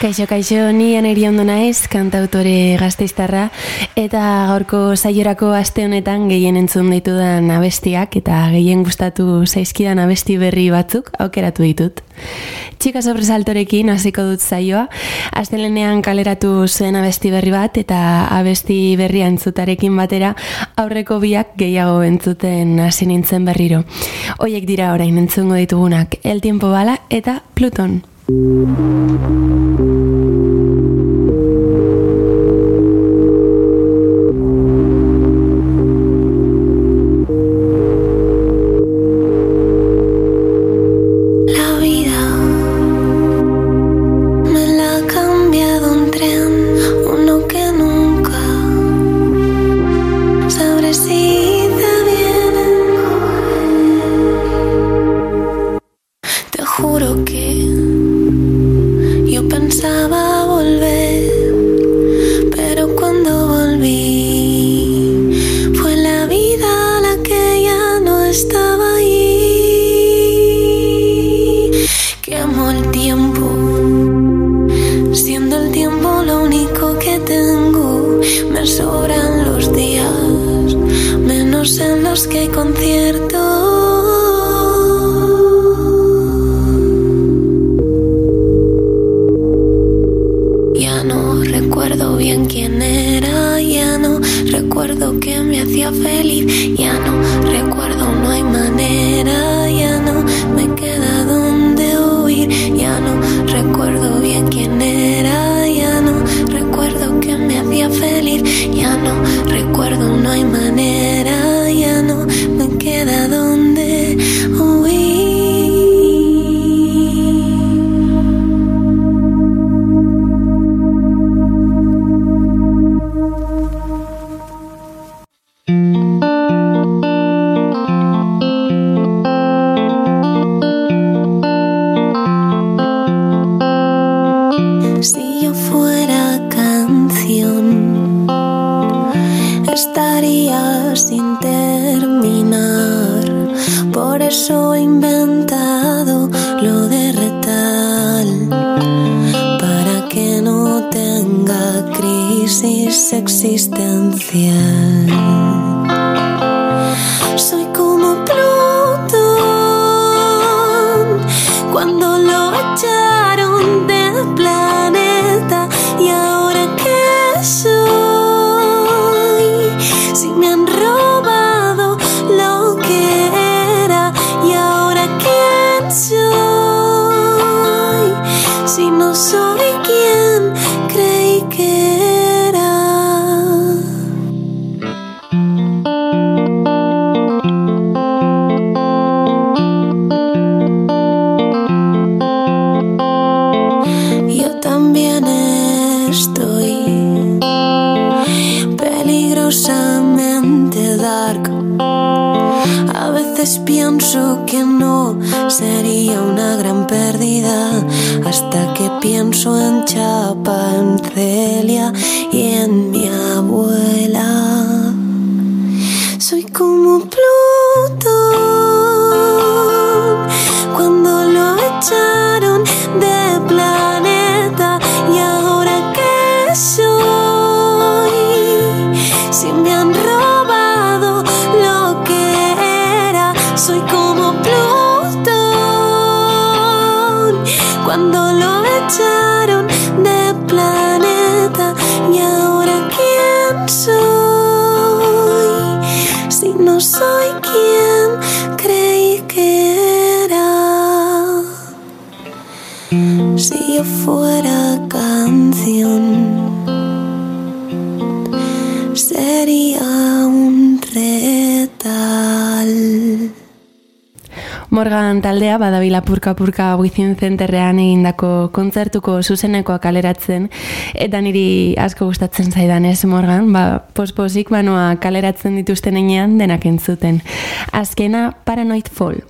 Kaixo, kaixo, ni aneri ondo naiz, kantautore gazteiztarra, eta gaurko saiorako aste honetan gehien entzun ditudan abestiak, eta gehien gustatu zaizkidan abesti berri batzuk aukeratu ditut. Txika sobresaltorekin hasiko dut zaioa, astelenean kaleratu zuen abesti berri bat, eta abesti berri entzutarekin batera aurreko biak gehiago entzuten hasi nintzen berriro. Hoiek dira orain entzungo ditugunak, El Tiempo Bala eta Pluton. Thank you. no soy quien creí que badabila purka purka Within Centerrean egindako kontzertuko zuzenekoa kaleratzen eta niri asko gustatzen zaidan ez Morgan, ba posposik banoa kaleratzen dituzten enean denak entzuten. Azkena Paranoid Fall.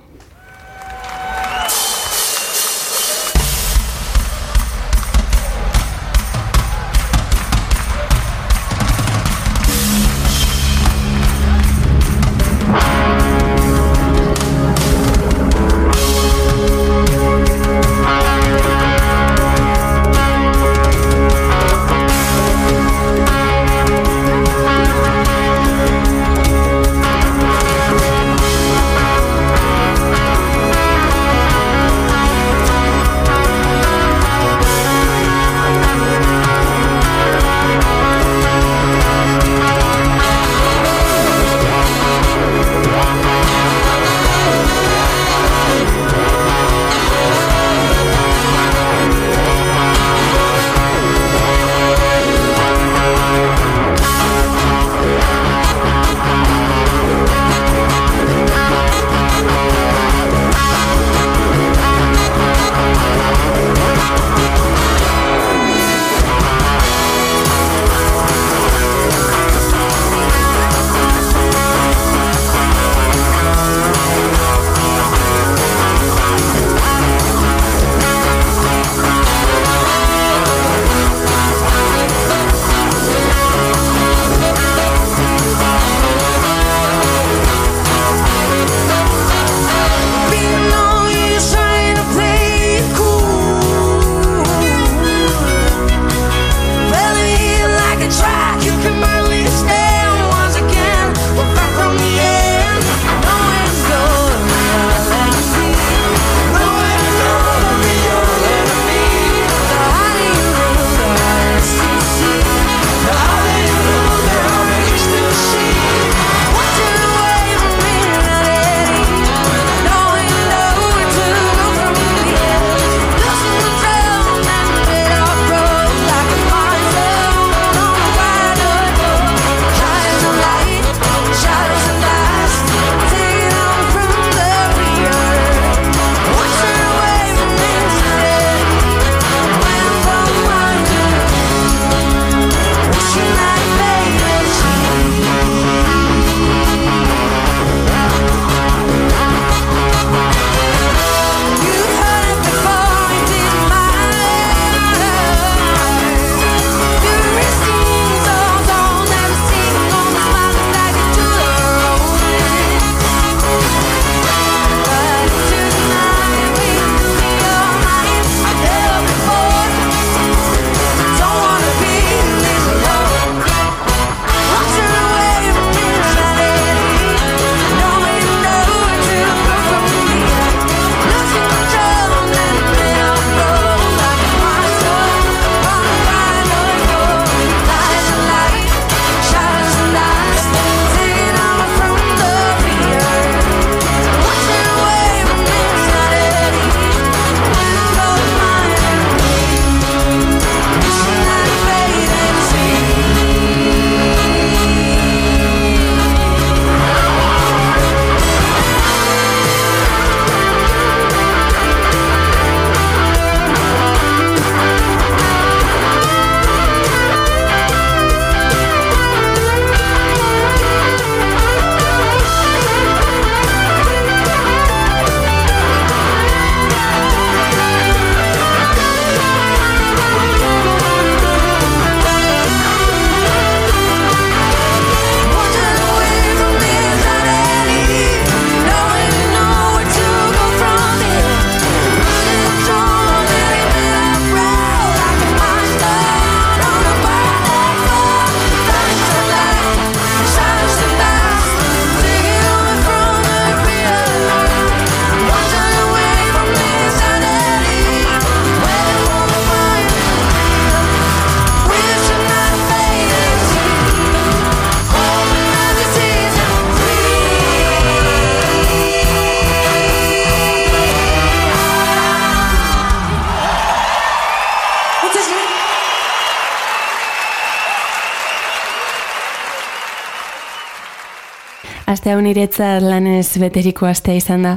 Niretzat lanez beteriko astea izan da.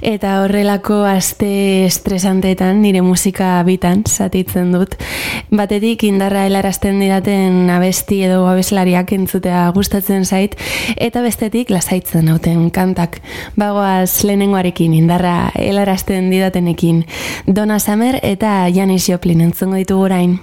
Eta horrelako aste estresanteetan nire musika bitan zatitzen dut. Batetik indarra helarazten didaten abesti edo abeslariak entzutea gustatzen zait. Eta bestetik lasaitzen hauten kantak. Bagoaz lehenengoarekin indarra helarazten didatenekin. Dona Samer eta Janis Joplin entzungo ditugu orain.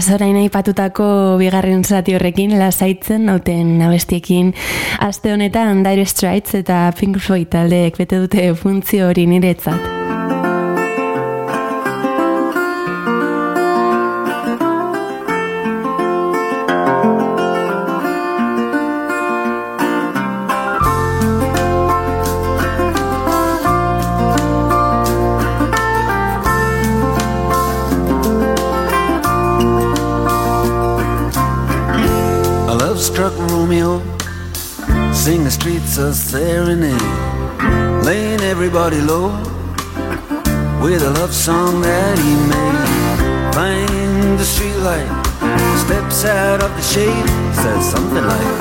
Zorain aipatutako bigarren zati horrekin lasaitzen nauten abestiekin aste honetan Dire Straits eta Pink Floyd taldeek bete dute funtzio hori niretzat. With a love song that he made. Find the streetlight, steps out of the shade, says something like,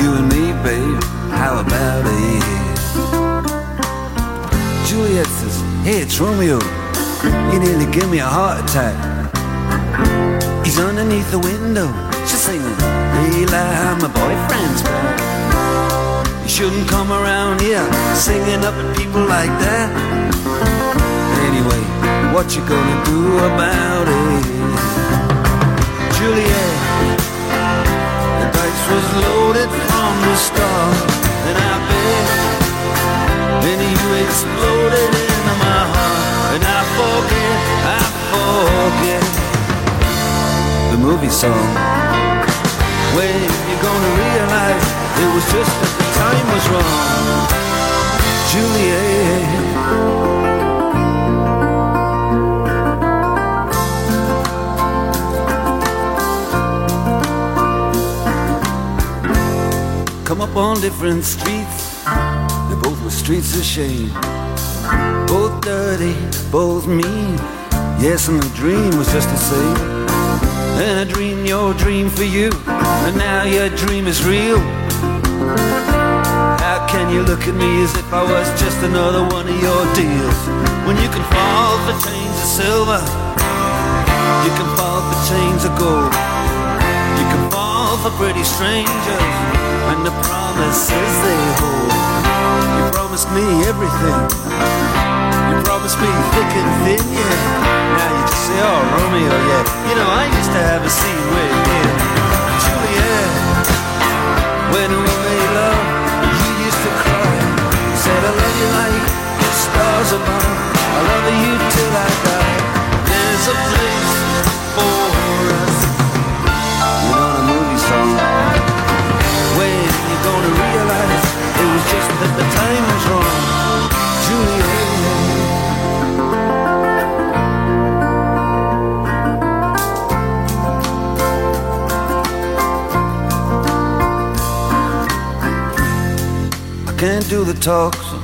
"You and me, babe, how about it?" Juliet says, "Hey, it's Romeo. You nearly give me a heart attack." He's underneath the window, she's singing, "Eli, my boyfriend's back." Shouldn't come around here singing up at people like that. Anyway, what you gonna do about it? Juliet, the dice was loaded from the start, and I bet then you exploded into my heart, and I forget, I forget the movie song. When you gonna realize it was just a time was wrong, Juliet. Come up on different streets, they both were streets of shame. Both dirty, both mean. Yes, and the dream was just the same. And I dreamed your dream for you, and now your dream is real. Can you look at me as if I was just another one of your deals? When you can fall for chains of silver, you can fall for chains of gold. You can fall for pretty strangers and the promises they hold. You promised me everything. You promised me thick and thin, yeah. Now you just say, oh, Romeo, yeah. You know, I used to have a scene with him. Juliet, when we stars above. I love you till I die. There's a place for us. You're on a movie song. When you're gonna realize it was just that the time was wrong, Julia. Can't do the talks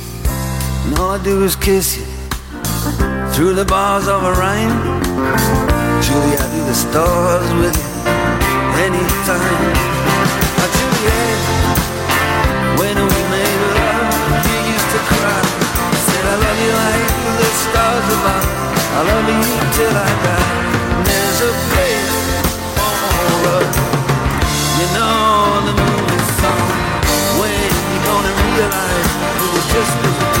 And all I do is kiss you through the bars of a rhyme. Julie, I do the stars with you anytime. Now, Juliet, when we made love, you used to cry. Said I love you like the stars above. I love you till I die. And there's a place for us. You know the movie song. When you gonna realize it was just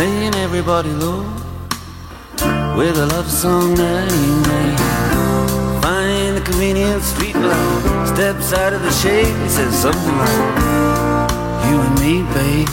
laying everybody low with a love song that he made. Find the convenient street light, steps out of the shade, he says something like, "You and me, babe,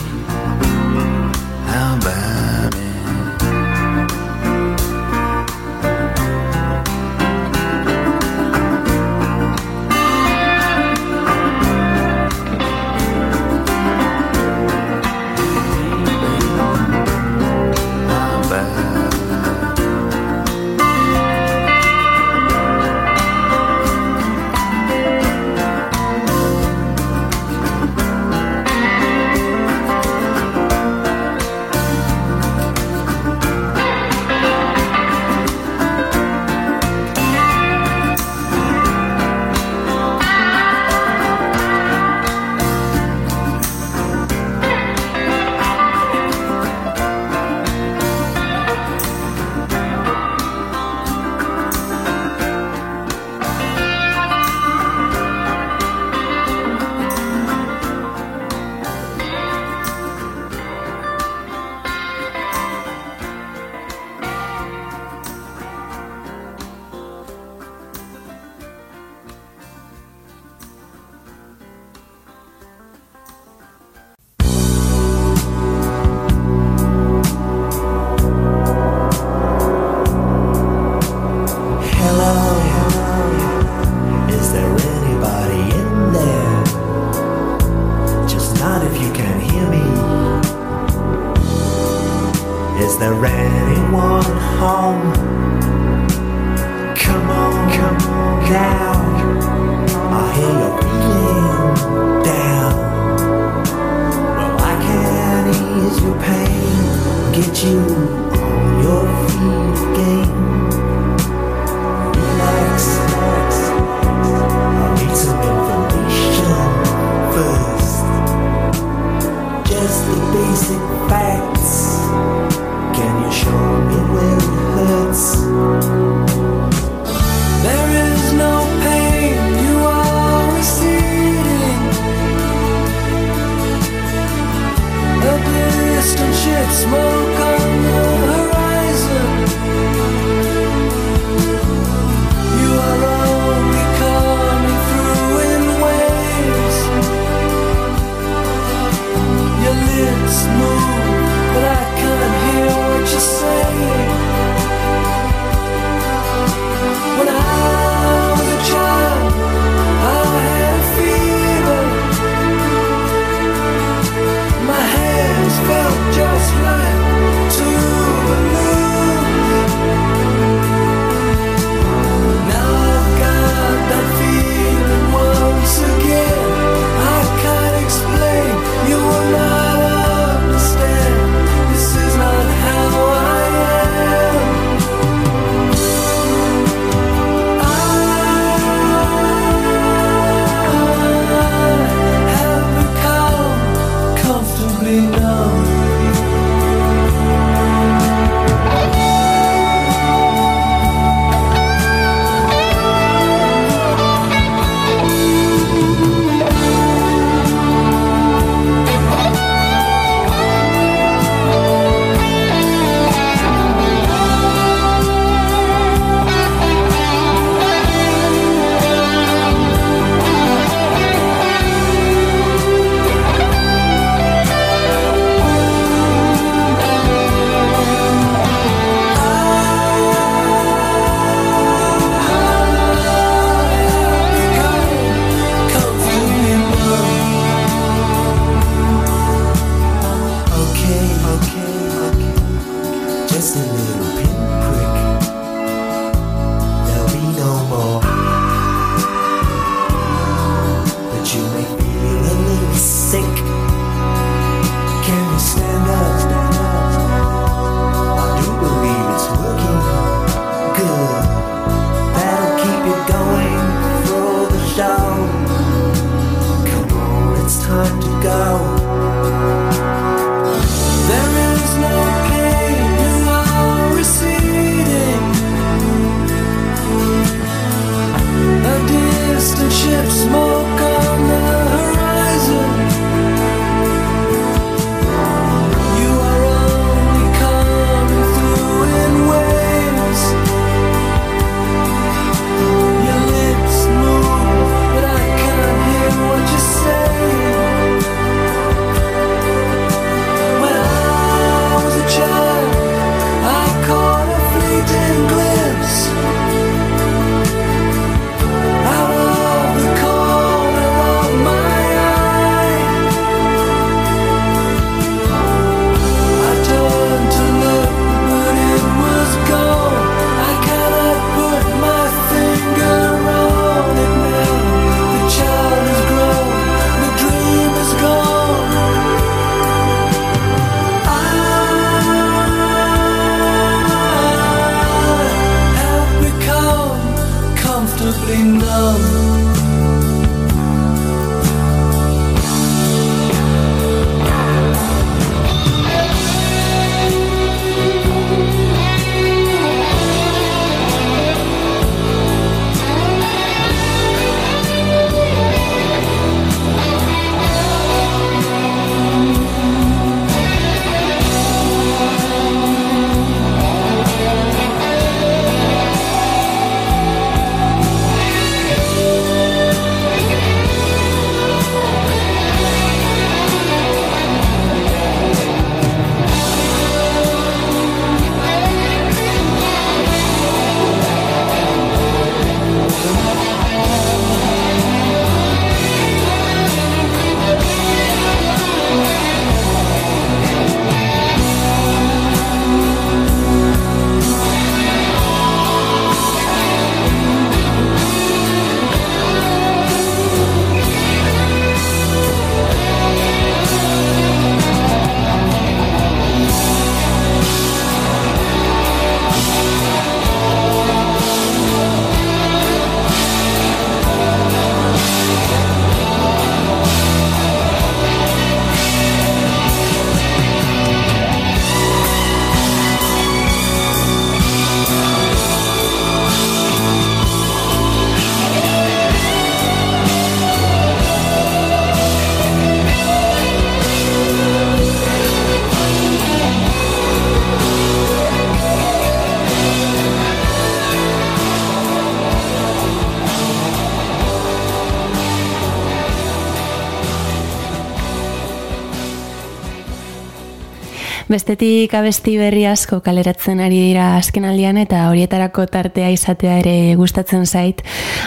bestetik abesti berri asko kaleratzen ari dira azkenaldian eta horietarako tartea izatea ere gustatzen zait.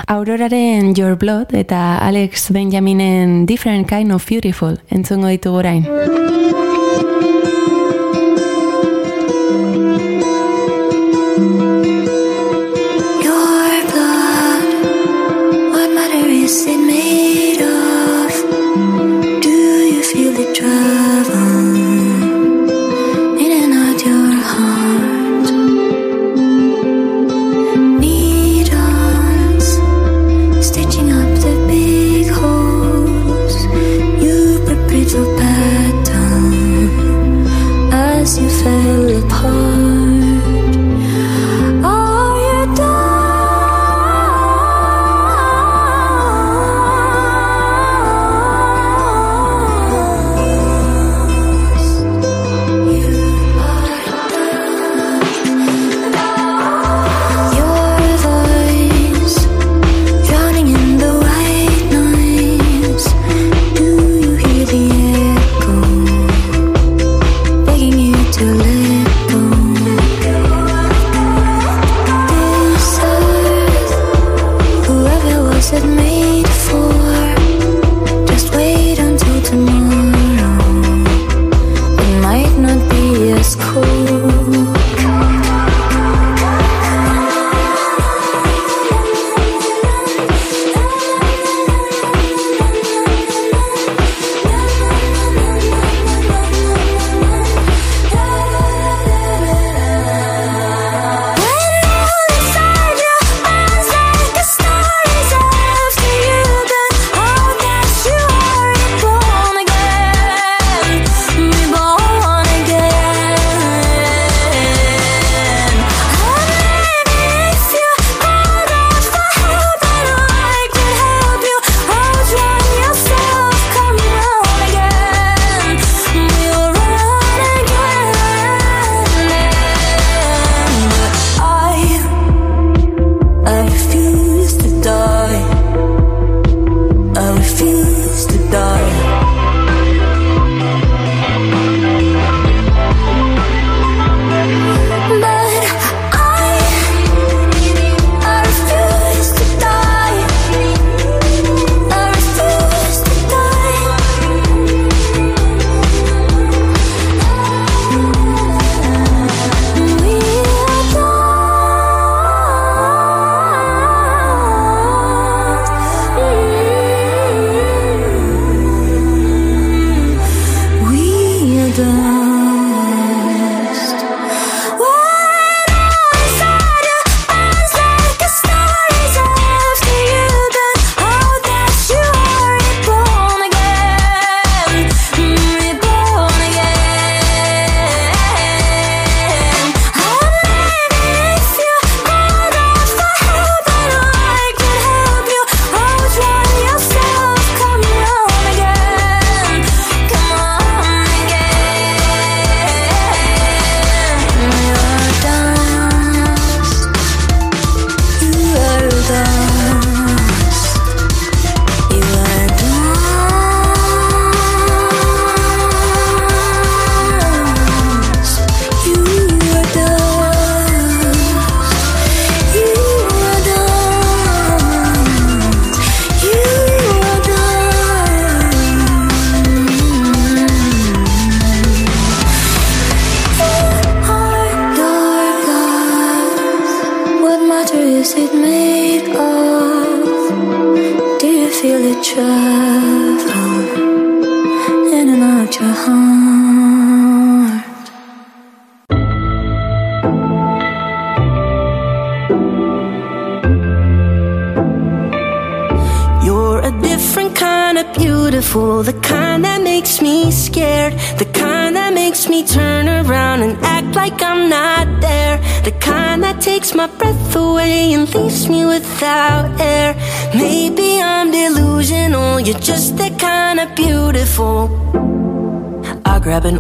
Auroraren Your Blood eta Alex Benjaminen Different Kind of Beautiful entzungo ditugu orain.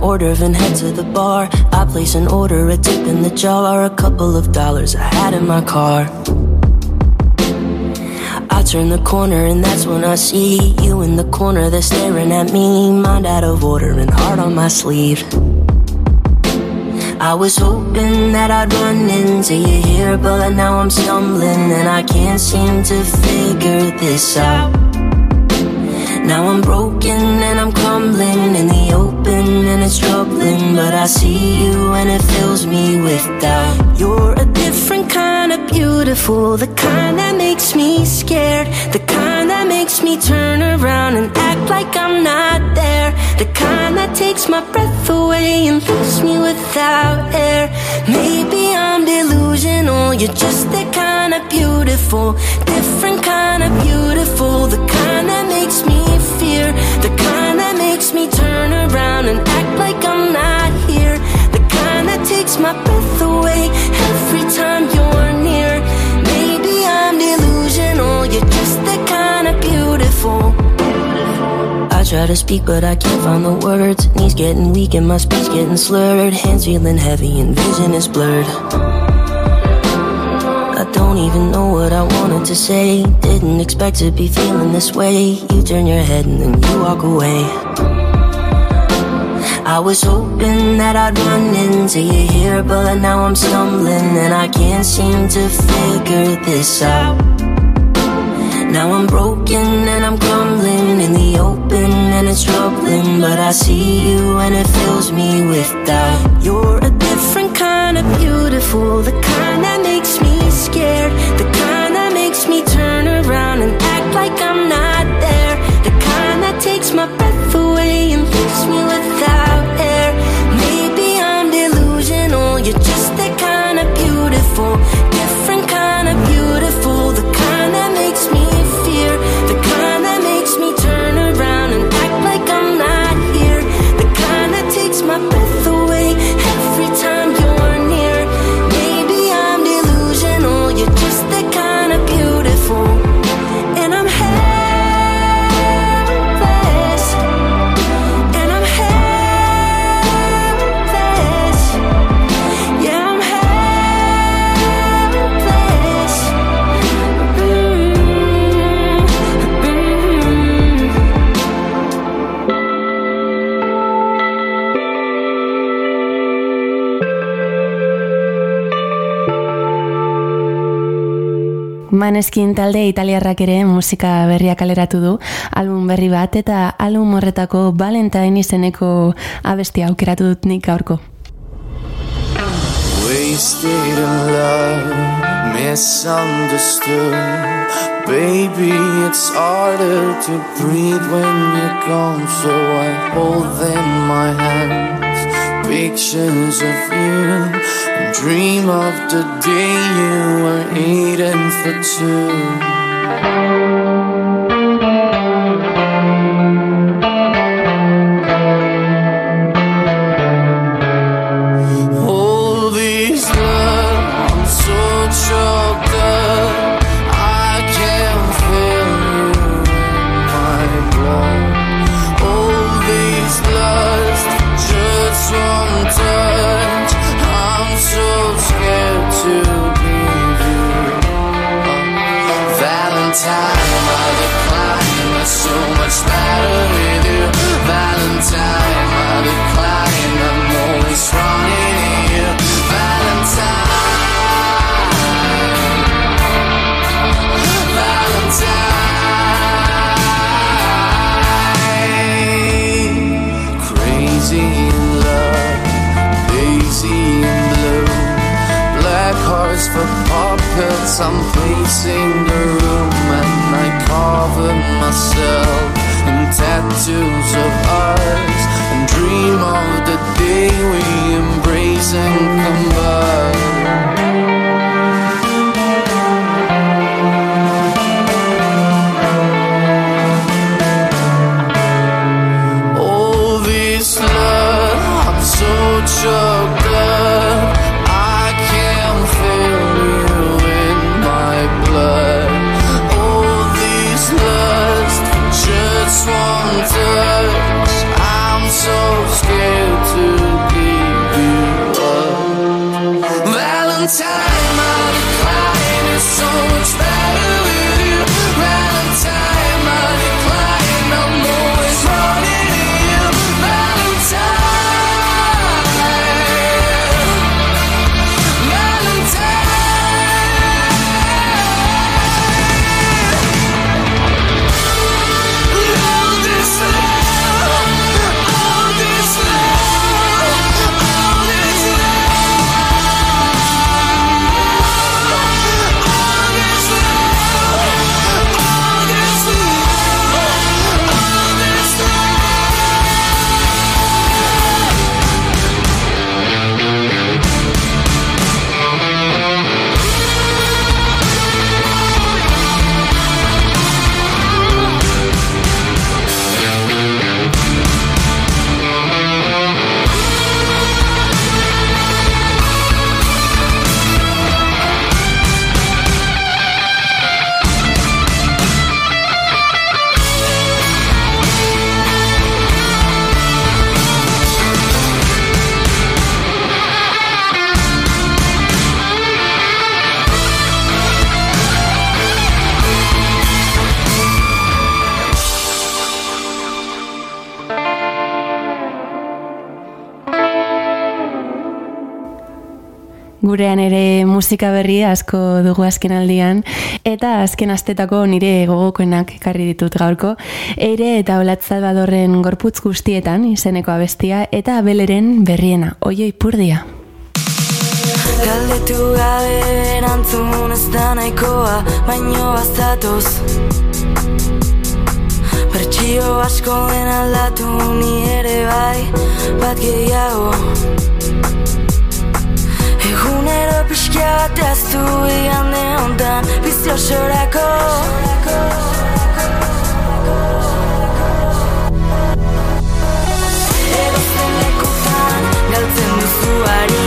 Order and head to the bar. I place an order, a tip in the jar, a couple of dollars I had in my car. I turn the corner and that's when I see you in the corner that's staring at me. Mind out of order and heart on my sleeve. I was hoping that I'd run into you here, but now I'm stumbling and I can't seem to figure this out. Now I'm broken and I'm crumbling in the open and it's troubling, but I see you and it fills me with doubt. You're a different kind of beautiful, the kind that makes me scared, the kind that makes me turn around and act like I'm not there, the kind that takes my breath away and leaves me without air. Maybe I'm delusional, you're just that kind of beautiful, different kind of beautiful, the kind that makes me fear, the kind that makes me turn around and act like I'm not here, the kind that takes my breath away every time you're near. Maybe I'm delusional, you're just that kind of beautiful. I try to speak, but I can't find the words. Knees getting weak and my speech getting slurred. Hands feeling heavy and vision is blurred. Don't even know what I wanted to say. Didn't expect to be feeling this way. You turn your head and then you walk away. I was hoping that I'd run into you here, but now I'm stumbling and I can't seem to figure this out. Now I'm broken and I'm crumbling in the open and it's troubling, but I see you and it fills me with doubt. You're a different kind of beautiful, the kind that makes me scared, the kind that makes me turn around and act like I'm not there, the kind that takes my breath away and leaves me without air. Maybe I'm delusional, you're just that kind of beautiful, Maneskin talde italiarrak ere musika berria kaleratu du, album berri bat eta album horretako Valentine izeneko abestia aukeratu dut nik gaurko. Wasted in love, misunderstood. Baby, it's harder to breathe when you're gone, so I hold in my hands pictures of you and dream of the day you were eating for two. Puppets. I'm placing the room and I cover myself in tattoos of ours and dream of the day we embrace and combine. Gurean ere musika berri asko dugu azken aldian, eta azken astetako nire gogokoenak ekarri ditut gaurko, eire eta olatza badorren gorputz guztietan izeneko abestia, eta abeleren berriena, oio ipurdia. Galdetu gabe erantzun ez da nahikoa, baino bazatoz. Bertxio asko den aldatu ni ere bai, bat gehiago Piskia bat eaztu igan neontan Bizio xorako Ego zen lekutan Galtzen duzu ari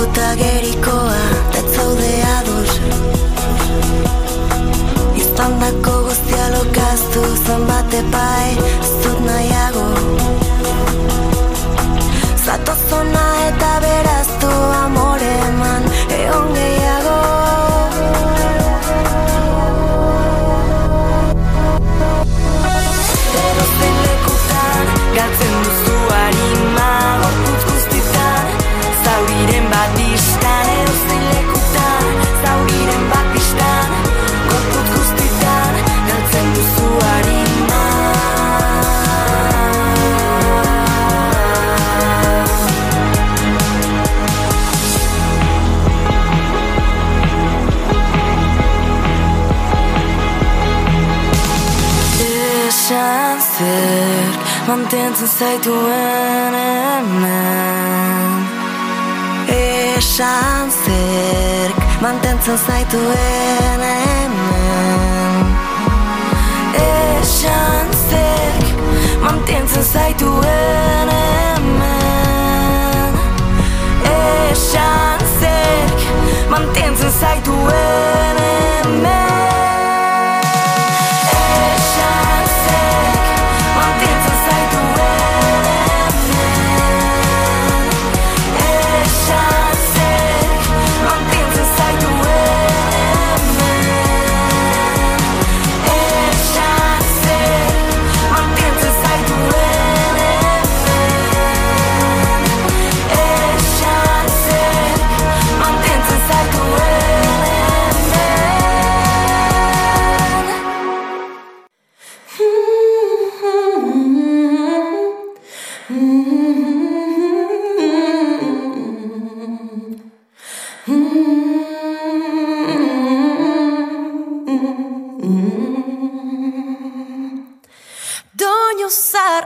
bota gerikoa Eta zaude ados. Izan dako guztia lokaztu Zan bate zaituen hemen Esan zer mantentzen zaituen hemen Esan zer mantentzen zaituen hemen Esan zer mantentzen zaituen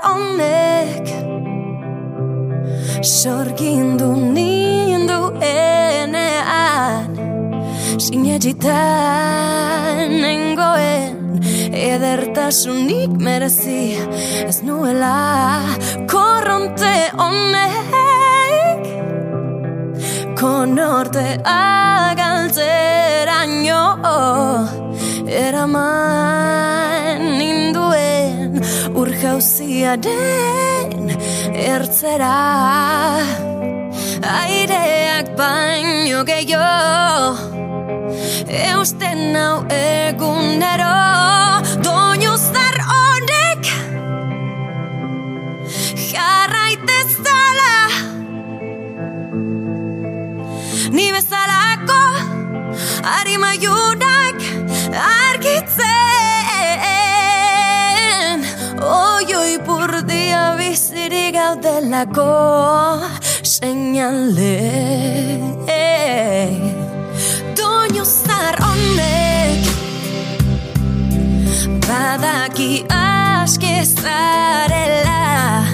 honek Sorgindu nindu enean Sinetxita nengoen Edertasunik merezi Edertasunik merezi. Urjauziaren ertzera. Aireak baino gehiago Eusten nau egunero gaudelako Seinale Doinu zar honek Badaki aske zarela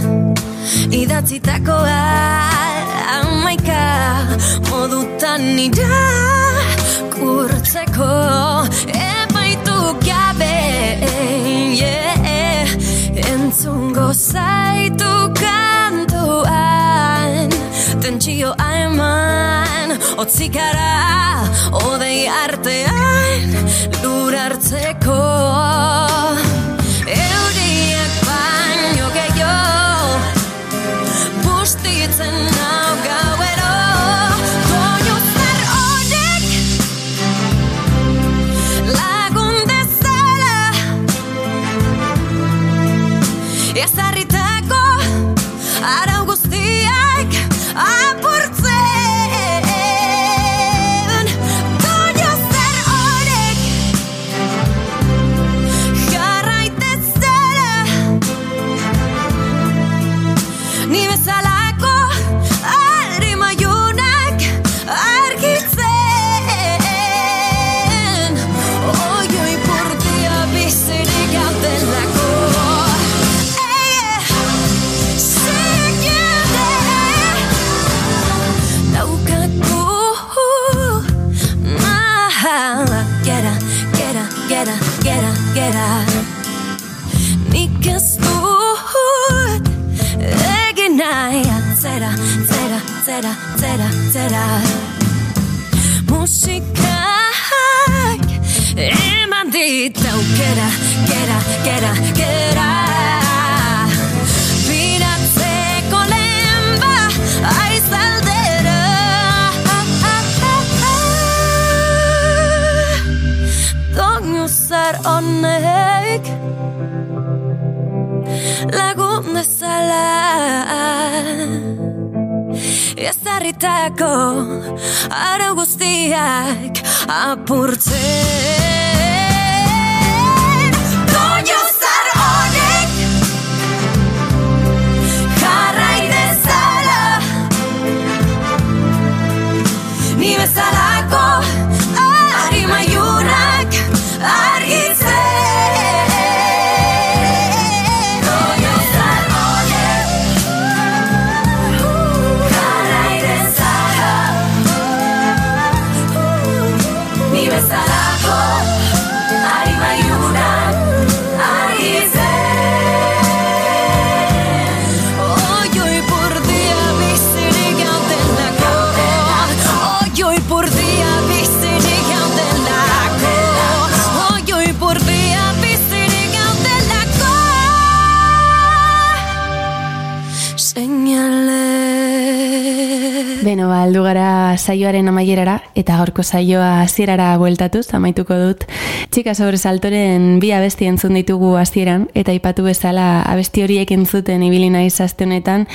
Idatzitakoa amaika modutan ira kurtzeko epaitu gabe yeah. entzungo zaitu tentsio eman otzikara odei artean lur Gera, gera, Biratzeko lehen aizaldera Doinu zar honek lagun dezala Ezarritako arau guztiak apurtzen Ni bezalako saioaren amaierara, eta gaurko saioa hasierara bueltatuz, amaituko dut. Txika sobresaltoren bi abesti entzun ditugu hasieran, eta ipatu bezala abesti horiek entzuten ibili naiz aste honetan,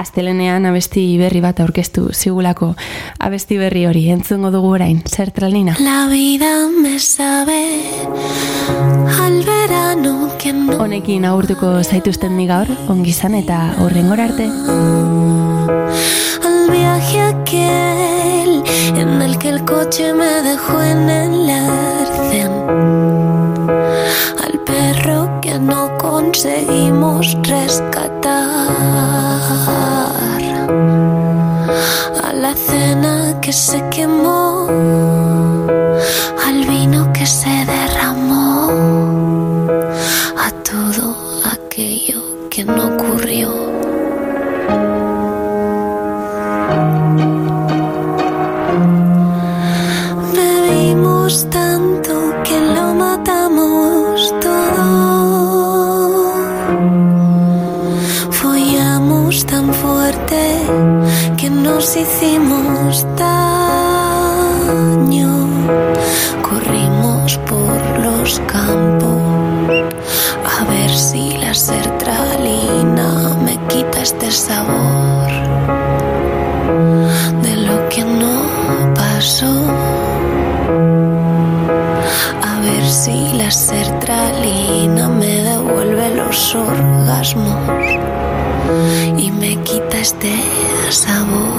astelenean abesti berri bat aurkeztu zigulako abesti berri hori entzungo dugu orain, zertralnina. La vida me sabe al verano que no Honekin agurtuko zaituzten ni gaur, ongizan eta horrengora arte. al viaje en el que el coche me dejó en el arcén. Al perro que no conseguimos rescatar. A la cena que se quemó hicimos daño. Corrimos por los campos a ver si la sertralina me quita este sabor de lo que no pasó. A ver si la sertralina me devuelve los orgasmos y me quita este sabor.